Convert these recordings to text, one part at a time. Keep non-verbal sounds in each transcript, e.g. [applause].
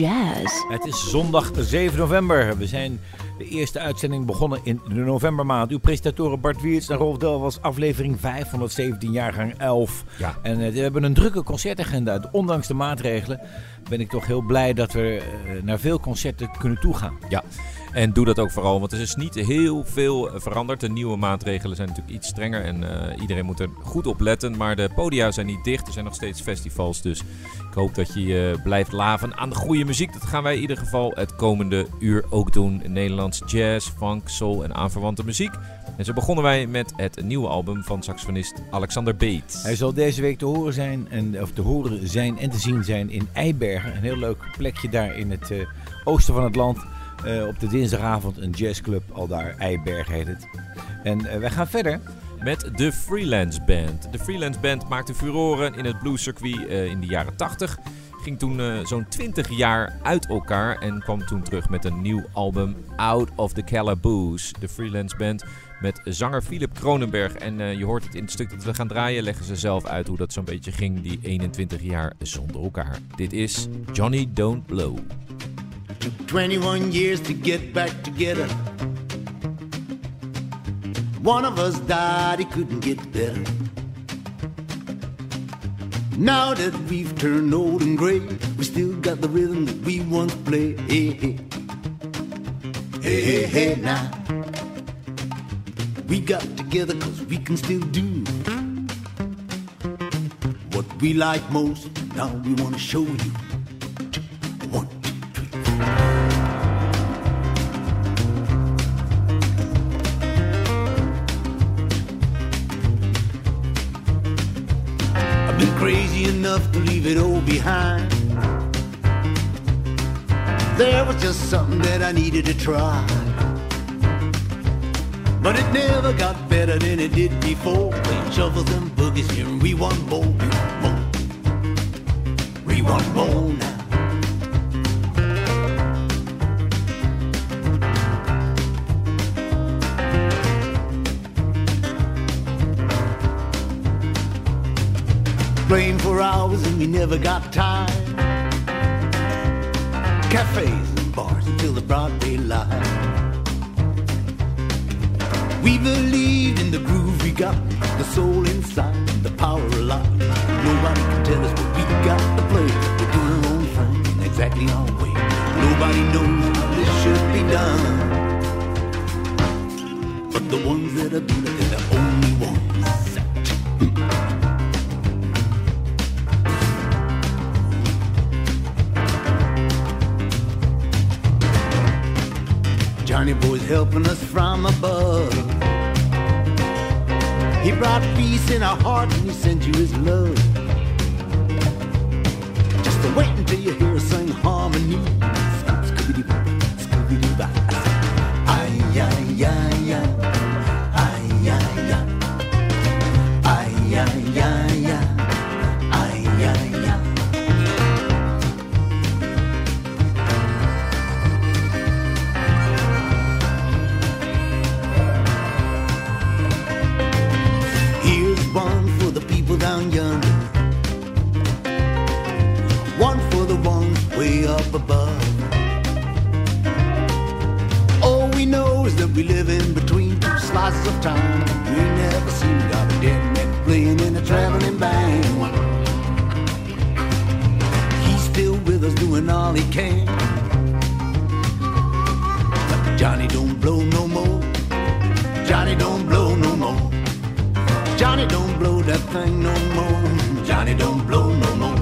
Jazz. Het is zondag 7 november. We zijn de eerste uitzending begonnen in de novembermaand. Uw presentatoren Bart Wiertz en Rolf Del was aflevering 517, jaargang 11. Ja. En eh, we hebben een drukke concertagenda. Ondanks de maatregelen ben ik toch heel blij dat we eh, naar veel concerten kunnen toegaan. Ja, en doe dat ook vooral, want er is niet heel veel eh, veranderd. De nieuwe maatregelen zijn natuurlijk iets strenger en eh, iedereen moet er goed op letten. Maar de podia zijn niet dicht, er zijn nog steeds festivals. Dus ik hoop dat je je blijft laven aan de goede muziek. Dat gaan wij in ieder geval het komende uur ook doen. Nederlands jazz, funk, soul en aanverwante muziek. En zo begonnen wij met het nieuwe album van saxofonist Alexander Beet. Hij zal deze week te horen zijn, en, of te horen zijn en te zien zijn in Eibergen. Een heel leuk plekje daar in het eh, oosten van het land. Eh, op de dinsdagavond een jazzclub, al daar Eibergen heet het. En eh, wij gaan verder. met de Freelance Band. De Freelance Band maakte furoren in het bluescircuit eh in de jaren 80. Ging toen zo'n 20 jaar uit elkaar en kwam toen terug met een nieuw album Out of the Calaboose. De Freelance Band met zanger Philip Kronenberg. En je hoort het in het stuk dat we gaan draaien, leggen ze zelf uit hoe dat zo'n beetje ging, die 21 jaar zonder elkaar. Dit is Johnny Don't Blow. Took 21 years to get back together. One of us died, he couldn't get better. Now that we've turned old and gray, we still got the rhythm that we once played. Hey, hey, hey, hey, hey now. We got together cause we can still do what we like most. Now we wanna show you. Enough to leave it all behind. There was just something that I needed to try. But it never got better than it did before. Playing shuffles and boogies here, and we want more, we want more. We want more now. Playing for hours and we never got tired. Cafes and bars until the broad daylight. We believed in the groove we got, the soul inside, the power alive. Nobody can tell us what we got to play. We're doing our own thing, exactly our way. Nobody knows how this should be done. But the ones that are doing helping us from above. He brought peace in our heart and he sent you his love. Just wait until you hear us sing harmony. Scooby-Doo, Scooby-Doo, ay, ay, ay, ay, two of time. We never seem to got a dead man playing in a traveling band. He's still with us doing all he can. But Johnny don't blow no more. Johnny don't blow no more. Johnny don't blow that thing no more. Johnny don't blow no more.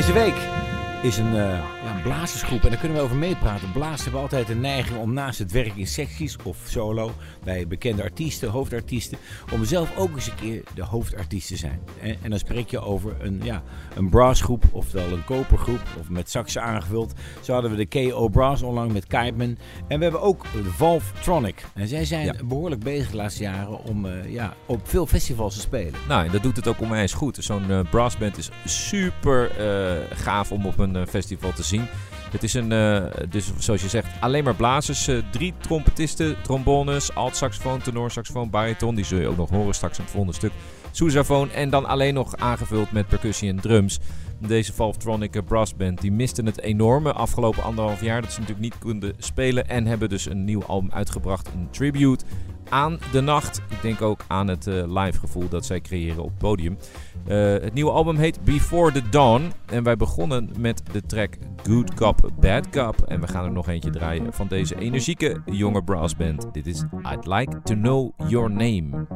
Deze week is een eh, blazersgroep. En daar kunnen we over meepraten. Blazers hebben altijd de neiging om naast het werk in secties of solo, bij bekende artiesten, hoofdartiesten, om zelf ook eens een keer de hoofdartiest te zijn. En, en dan spreek je over een, ja, een brassgroep, oftewel een kopergroep, of met saxen aangevuld. Zo hadden we de KO Brass onlangs met Kiteman. En we hebben ook Valvetronic. En zij zijn Ja. behoorlijk bezig de laatste jaren om eh, ja, op veel festivals te spelen. Nou, en dat doet het ook onwijs goed. Zo'n eh, brassband is super eh, gaaf om op een festival te zien. Het is een, eh, dus zoals je zegt, alleen maar blazers. eh, drie trompetisten, trombones, alt-saxofoon, tenorsaxofoon, bariton. Die zul je ook nog horen straks in het volgende stuk. Sousaphone en dan alleen nog aangevuld met percussie en drums. Deze Valvetronic brassband die miste het enorme afgelopen anderhalf jaar. Dat ze natuurlijk niet konden spelen. En hebben dus een nieuw album uitgebracht. Een tribute aan de nacht. Ik denk ook aan het eh, live gevoel dat zij creëren op het podium. Eh, het nieuwe album heet Before the Dawn. En wij begonnen met de track Good Cop, Bad Cop. En we gaan er nog eentje draaien van deze energieke jonge brassband. Dit is I'd Like to Know Your Name.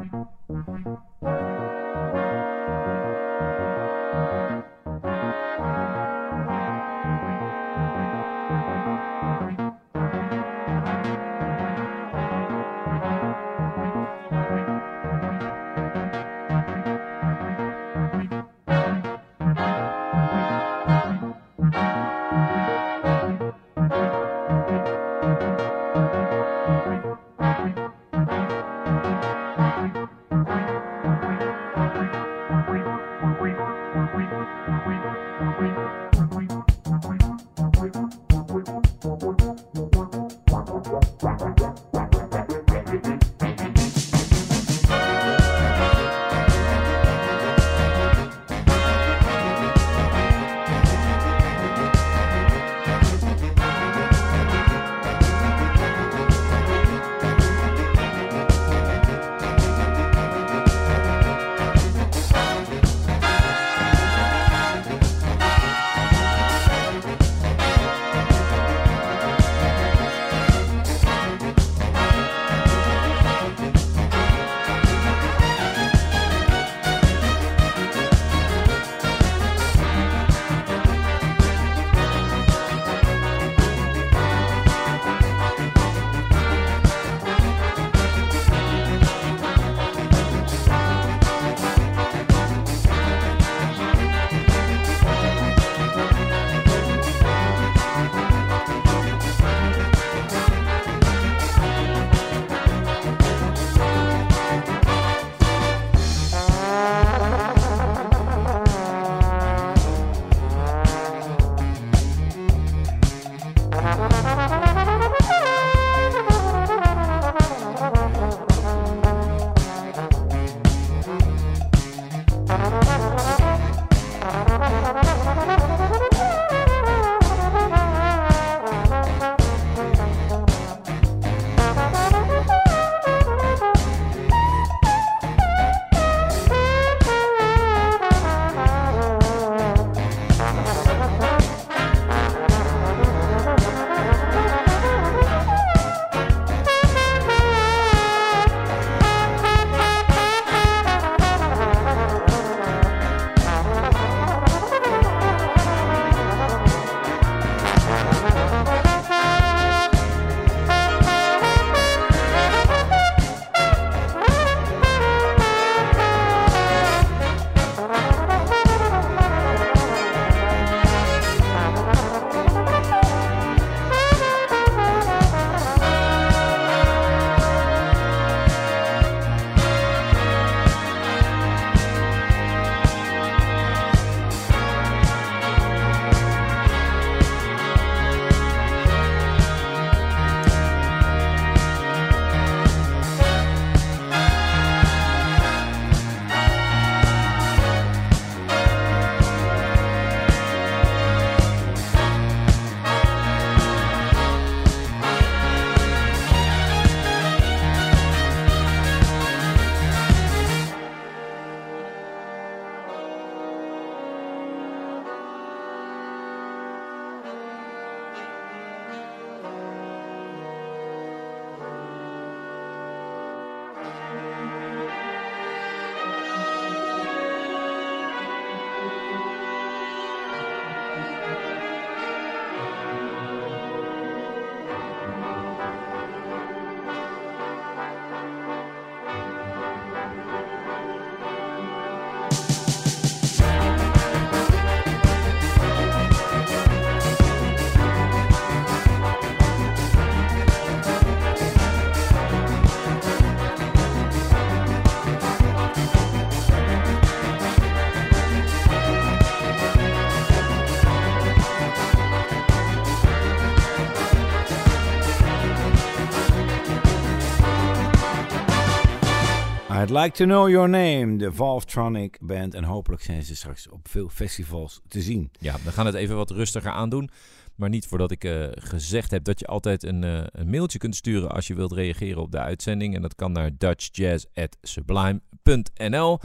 Like to know your name, de Valvetronic Band. En hopelijk zijn ze straks op veel festivals te zien. Ja, we gaan het even wat rustiger aandoen. Maar niet voordat ik eh, gezegd heb dat je altijd een, eh, een mailtje kunt sturen als je wilt reageren op de uitzending. En dat kan naar dutchjazz.sublime.nl.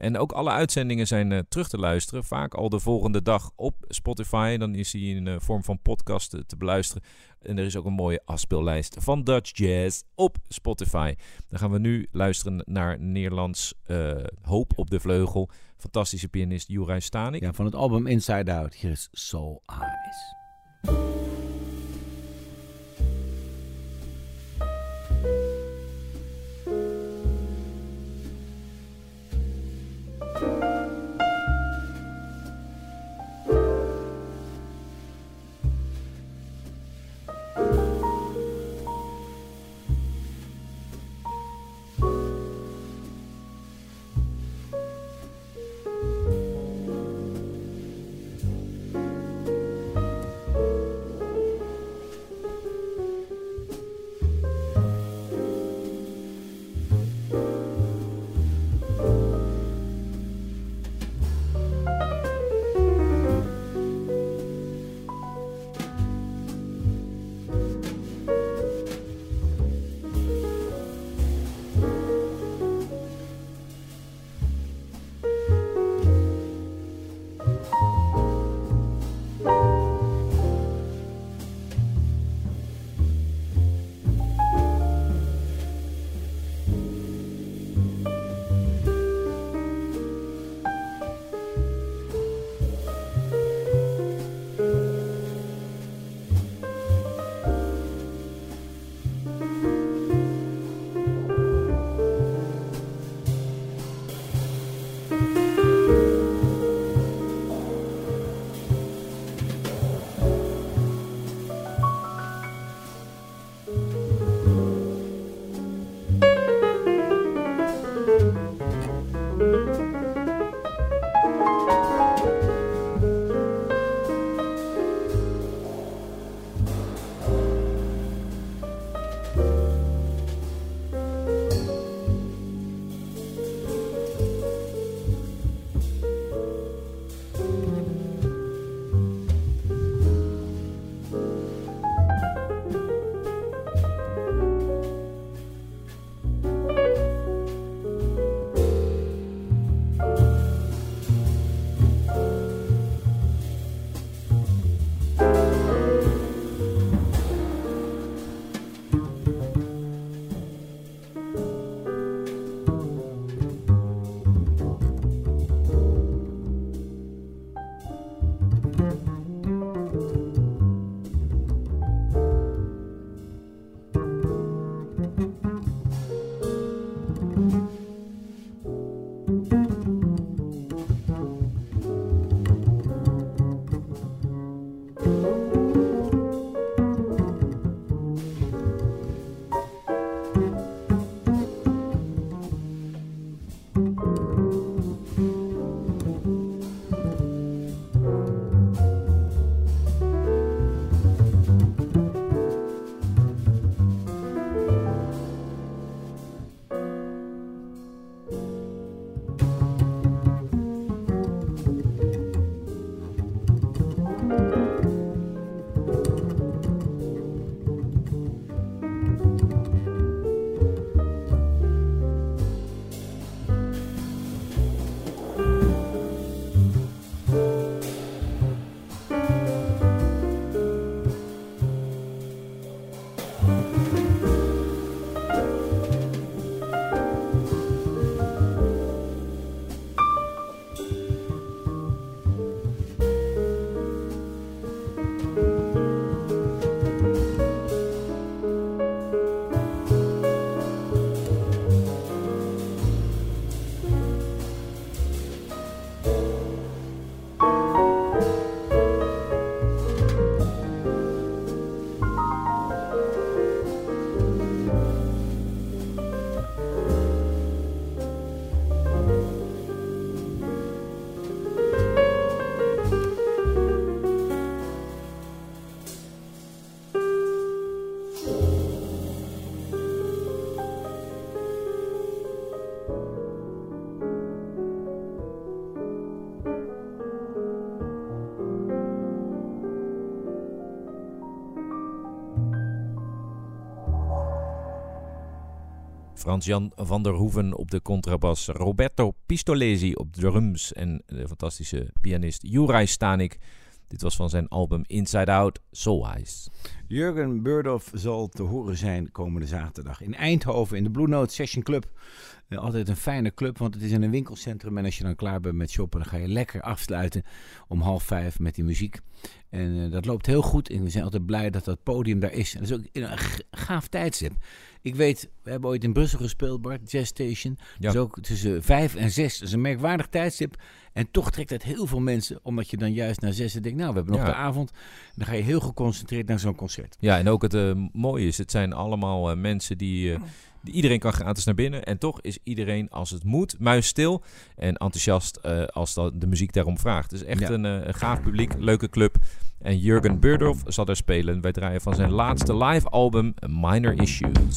En ook alle uitzendingen zijn eh, terug te luisteren. Vaak al de volgende dag op Spotify. Dan is hij in de vorm van podcast te beluisteren. En er is ook een mooie afspeellijst van Dutch Jazz op Spotify. Dan gaan we nu luisteren naar Nederlands eh, Hoop op de Vleugel. Fantastische pianist Juraj Stanik. Ja, van het album Inside Out. Hier is Soul Eyes. Frans-Jan van der Hoeven op de contrabas. Roberto Pistolesi op de drums. En de fantastische pianist Juraj Stanik. Dit was van zijn album Inside Out, Soul Eyes. Jurgen Burdoff zal te horen zijn komende zaterdag in Eindhoven in de Blue Note Session Club. Eh, altijd een fijne club, want het is in een winkelcentrum. En als je dan klaar bent met shoppen, dan ga je lekker afsluiten om half vijf met die muziek. En eh, dat loopt heel goed. En we zijn altijd blij dat dat podium daar is. En dat is ook een gaaf tijdstip. Ik weet, we hebben ooit in Brussel gespeeld, Bart, Jazz Station. Ja. Dus ook tussen vijf en zes. Dat is een merkwaardig tijdstip. En toch trekt dat heel veel mensen, omdat je dan juist na zes denkt, nou, we hebben nog Ja. de avond. Dan ga je heel geconcentreerd naar zo'n concert. Ja, en ook het eh, mooie is, het zijn allemaal eh, mensen die, die... Iedereen kan gratis naar binnen. En toch is iedereen, als het moet, muisstil. En enthousiast eh, als dat de muziek daarom vraagt. Dus echt Ja. een, eh, een gaaf publiek, leuke club. En Jurgen Burdoff zal daar spelen. Wij draaien van zijn laatste live album, Minor Issues.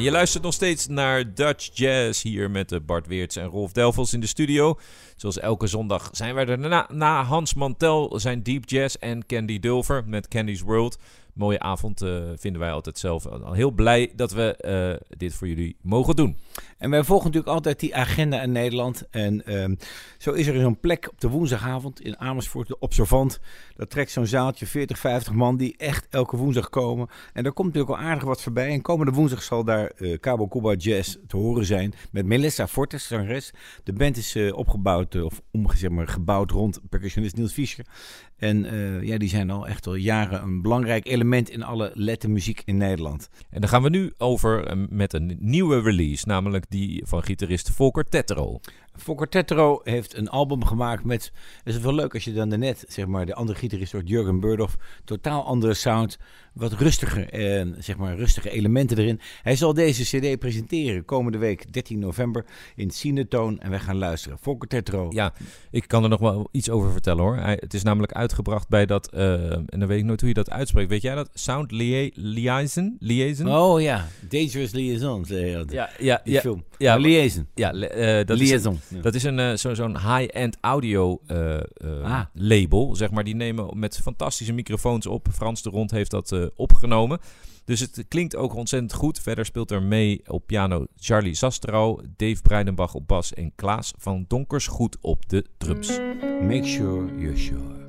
Je luistert nog steeds naar Dutch Jazz hier met Bart Weerts en Rolf Delvels in de studio. Zoals elke zondag zijn wij er na, na Hans Mantel, zijn Deep Jazz en Candy Dulver met Candy's World. Mooie avond eh, vinden wij altijd zelf. Al heel blij dat we eh, dit voor jullie mogen doen. En wij volgen natuurlijk altijd die agenda in Nederland. En ehm, zo is er zo'n plek op de woensdagavond in Amersfoort, de Observant. Dat trekt zo'n zaaltje 40, 50 man die echt elke woensdag komen. En daar komt natuurlijk al aardig wat voorbij. En komende woensdag zal daar eh Cabo Cuba Jazz te horen zijn met Melissa Fortes, zangeres. De band is opgebouwd, of om, zeg maar, gebouwd rond percussionist Niels Fischer. En eh, ja, die zijn al echt al jaren een belangrijk element in alle lettermuziek in Nederland. En dan gaan we nu over eh, met een nieuwe release, namelijk die van gitarist Volker Tetro. Fokker Tetro heeft een album gemaakt met... Het is wel leuk als je dan daarnet, zeg maar, de andere gitarist wordt Jurgen Burdoff. Totaal andere sound, wat rustiger, eh, zeg maar, rustige elementen erin. Hij zal deze cd presenteren komende week, 13 november, in Cinetoon. En wij gaan luisteren. Fokker Tetro. Ja, ik kan er nog wel iets over vertellen hoor. Hij, het is namelijk uitgebracht bij dat, eh, en dan weet ik nooit hoe je dat uitspreekt. Weet jij dat? Sound Lia- Liaison? Liaison? Oh ja, Dangerous Liaison, zei je dat. Ja, ja, Die ja, film. ja, Liaison. ja eh, dat is, Liaison. Ja. Dat is een, eh, zo, zo'n high-end audio eh, eh, Ah. label, zeg maar. Die nemen met fantastische microfoons op. Frans de Rond heeft dat eh, opgenomen. Dus het klinkt ook ontzettend goed. Verder speelt er mee op piano Charlie Zastro, Dave Breidenbach op bas en Klaas van Donkers goed op de drums. Make sure you're sure.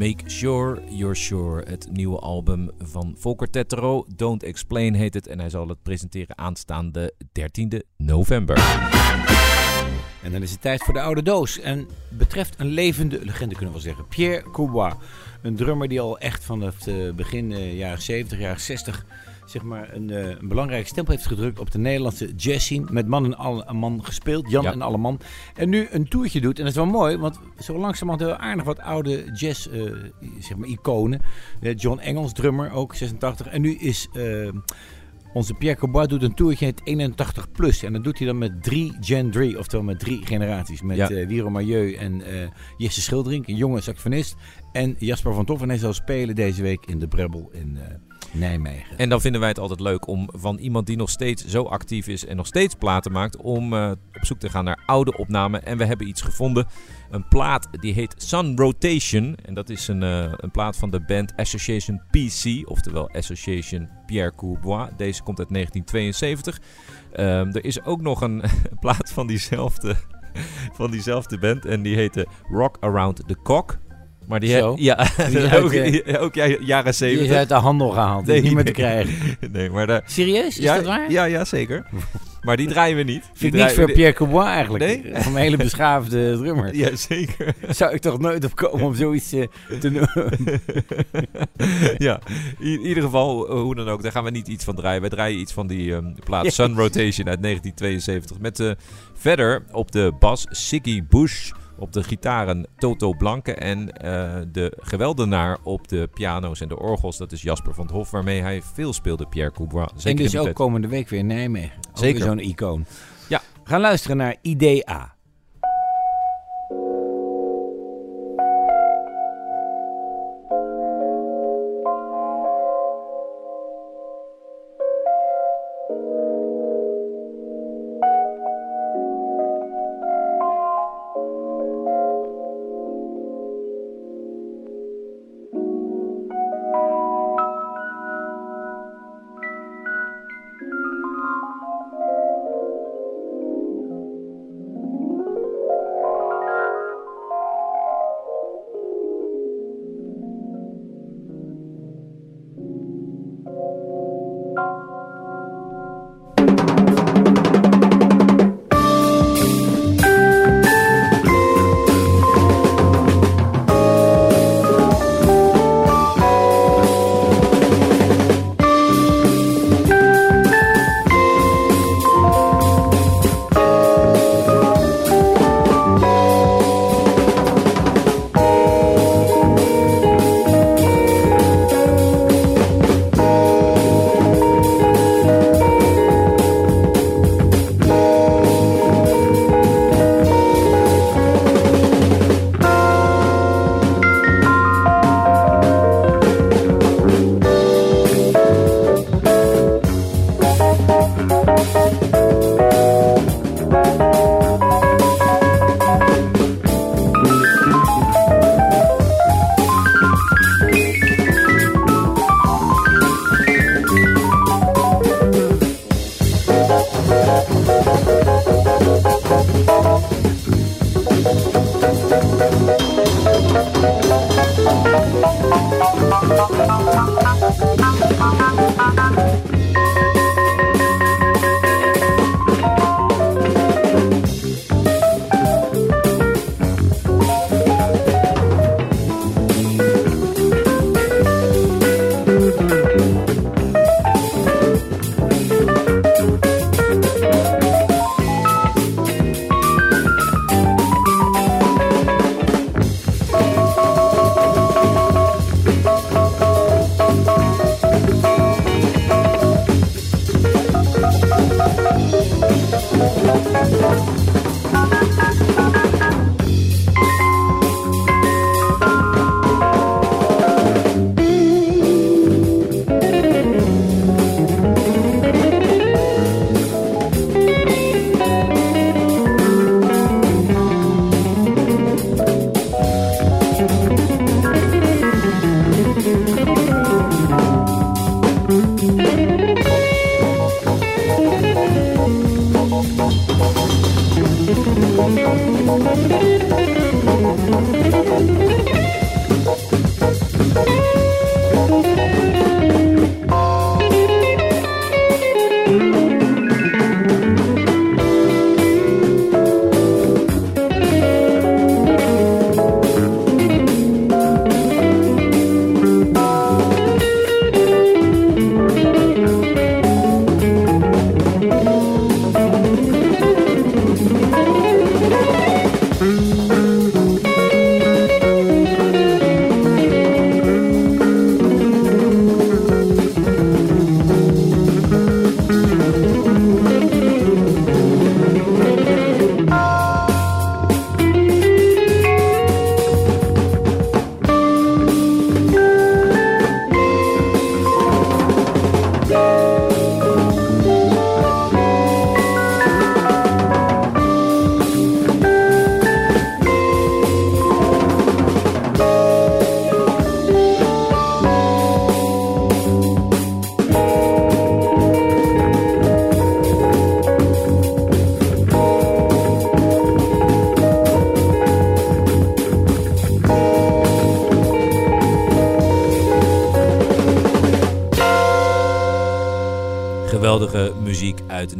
Make Sure You're Sure, het nieuwe album van Volker Tetro. Don't Explain heet het en hij zal het presenteren aanstaande 13e november. En dan is het tijd voor de oude doos. En betreft een levende legende kunnen we wel zeggen. Pierre Coubois. Een drummer die al echt vanaf het begin eh, jaren 70, jaren 60 zeg maar een, eh, een belangrijke stempel heeft gedrukt op de Nederlandse jazz scene. Met man en alle man gespeeld, Jan Ja. en Alleman. En nu een toertje doet. En dat is wel mooi, want zo langzamerhand heel aardig wat oude jazz eh, zeg maar iconen. Eh, John Engels, drummer, ook 86. En nu is... onze Pierre Coubois doet een toertje het 81 plus. En dat doet hij dan met drie Gen 3, oftewel met drie generaties. Met Ja. Wiro Marieu en Jesse Schildering, een jonge saxofonist. En Jasper van Toff. En hij zal spelen deze week in de Brebbel in En dan vinden wij het altijd leuk om van iemand die nog steeds zo actief is en nog steeds platen maakt, om eh, op zoek te gaan naar oude opnamen. En we hebben iets gevonden. Een plaat die heet Sun Rotation. En dat is een, eh, een plaat van de band Association PC, oftewel Association Pierre Coubois. Deze komt uit 1972. Ehm, er is ook nog een, [laughs] plaat van diezelfde, [laughs] van diezelfde band en die heette Rock Around the Cock. Maar die Zo. ja, [laughs] Die uit, ook, eh, ook ja, jaren Die is 70. uit de handel gehaald. Die is niet meer te krijgen. [laughs] nee, maar daar, Serieus? Is ja, dat waar? Ja, ja, zeker. Maar die draaien we niet. Vind ik niet voor Pierre Coubois eigenlijk. Nee? Van een hele beschaafde [laughs] drummer. Ja, zeker. Zou ik toch nooit op komen om zoiets eh, te doen? ja, in ieder geval, eh, hoe dan ook, daar gaan we niet iets van draaien. Wij draaien iets van die ehm, plaat Sun Rotation uit 1972. Met eh, verder op de bas Siggy Bush, op de gitaren Toto Blanke en eh, de geweldenaar op de piano's en de orgels. Dat is Jasper van het Hof, waarmee hij veel speelde, Pierre Coubois. Zeker en dus ook komende week weer in Nijmegen. Zeker. zo'n icoon. Ja. Gaan luisteren naar IDA.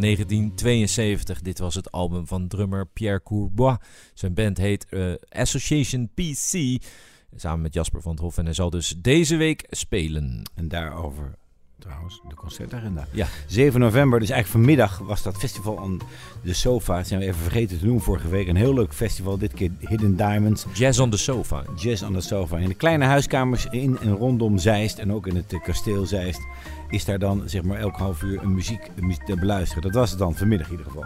1972. Dit was het album van drummer Pierre Courbois. Zijn band heet eh, Association PC. Samen met Jasper van het Hof. En hij zal dus deze week spelen. En daarover trouwens de concertagenda. Ja. 7 november, dus eigenlijk vanmiddag, was dat festival aan de sofa. Dat zijn we even vergeten te doen vorige week. Een heel leuk festival, dit keer Hidden Diamonds. Jazz on the Sofa. Jazz on the sofa. In de kleine huiskamers in en rondom Zeist en ook in het eh, kasteel Zeist is daar dan zeg maar elk half uur een muziek, te beluisteren. Dat was het dan, vanmiddag in ieder geval.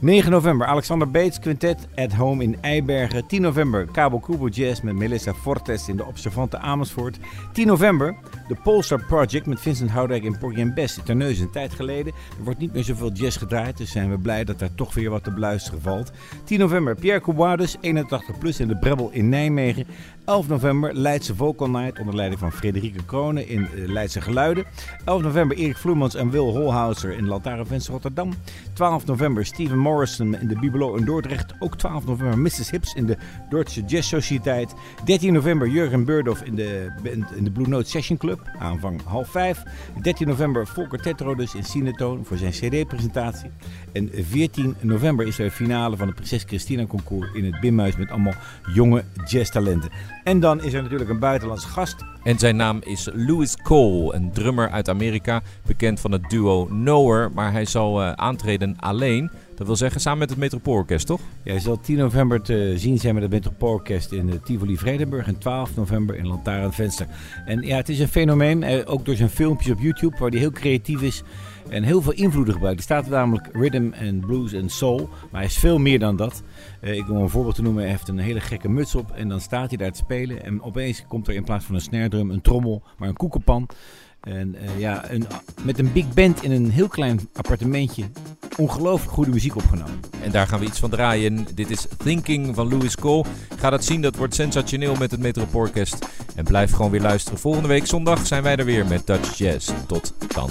9 november, Alexander Beets Quintet at Home in Eibergen. 10 november, Cabo Cubo Jazz met Melissa Fortes in de Observante Amersfoort. 10 november, de Polestar Project met Vincent Houdijk en Porgy en Bess. Terneus een tijd geleden. Er wordt niet meer zoveel jazz gedraaid, dus zijn we blij dat daar toch weer wat te beluisteren valt. 10 november, Pierre Cobois, 81 plus in de Brebbel in Nijmegen. 11 november, Leidse Vocal Night onder leiding van Frederike Kronen in eh, Leidse Geluiden. 11 november, Erik Vloemans en Wil Holhouser in Lantaarnvenster Rotterdam. 12 november, Steven Morrison in de Bibelo in Dordrecht. Ook 12 november, Mrs. Hips in de Dordtse Jazz Sociëteit. 13 november, Jurgen Burdoff in de, in de Blue Note Session Club. Aanvang half 5. 13 november, Volker Tetro dus in Cinetoon voor zijn CD-presentatie. En 14 november is er finale van de Prinses Christina Concours in het Bimhuis met allemaal jonge jazztalenten. En dan is er natuurlijk een buitenlandse gast. En zijn naam is Louis Cole, een drummer uit Amerika, bekend van het duo Knower. Maar hij zal eh, aantreden alleen. Dat wil zeggen samen met het Metropoolorkest, toch? Ja, hij zal 10 november te zien zijn met het Metropoolorkest in de Tivoli Vredenburg. En 12 november in Lantaarnvenster. En ja, het is een fenomeen, eh, ook door zijn filmpjes op YouTube, waar hij heel creatief is. En heel veel invloeden gebruikt. Er staat namelijk rhythm en blues en soul. Maar hij is veel meer dan dat. Eh, ik wil een voorbeeld te noemen. Hij heeft een hele gekke muts op. En dan staat hij daar te spelen. En opeens komt er in plaats van een snare drum een trommel, maar een koekenpan. En eh, ja, een, met een big band in een heel klein appartementje. Ongelooflijk goede muziek opgenomen. En daar gaan we iets van draaien. Dit is Thinking van Louis Cole. Ga dat zien, dat wordt sensationeel met het Metropoolorkest. En blijf gewoon weer luisteren. Volgende week zondag zijn wij er weer met Dutch Jazz. Tot dan.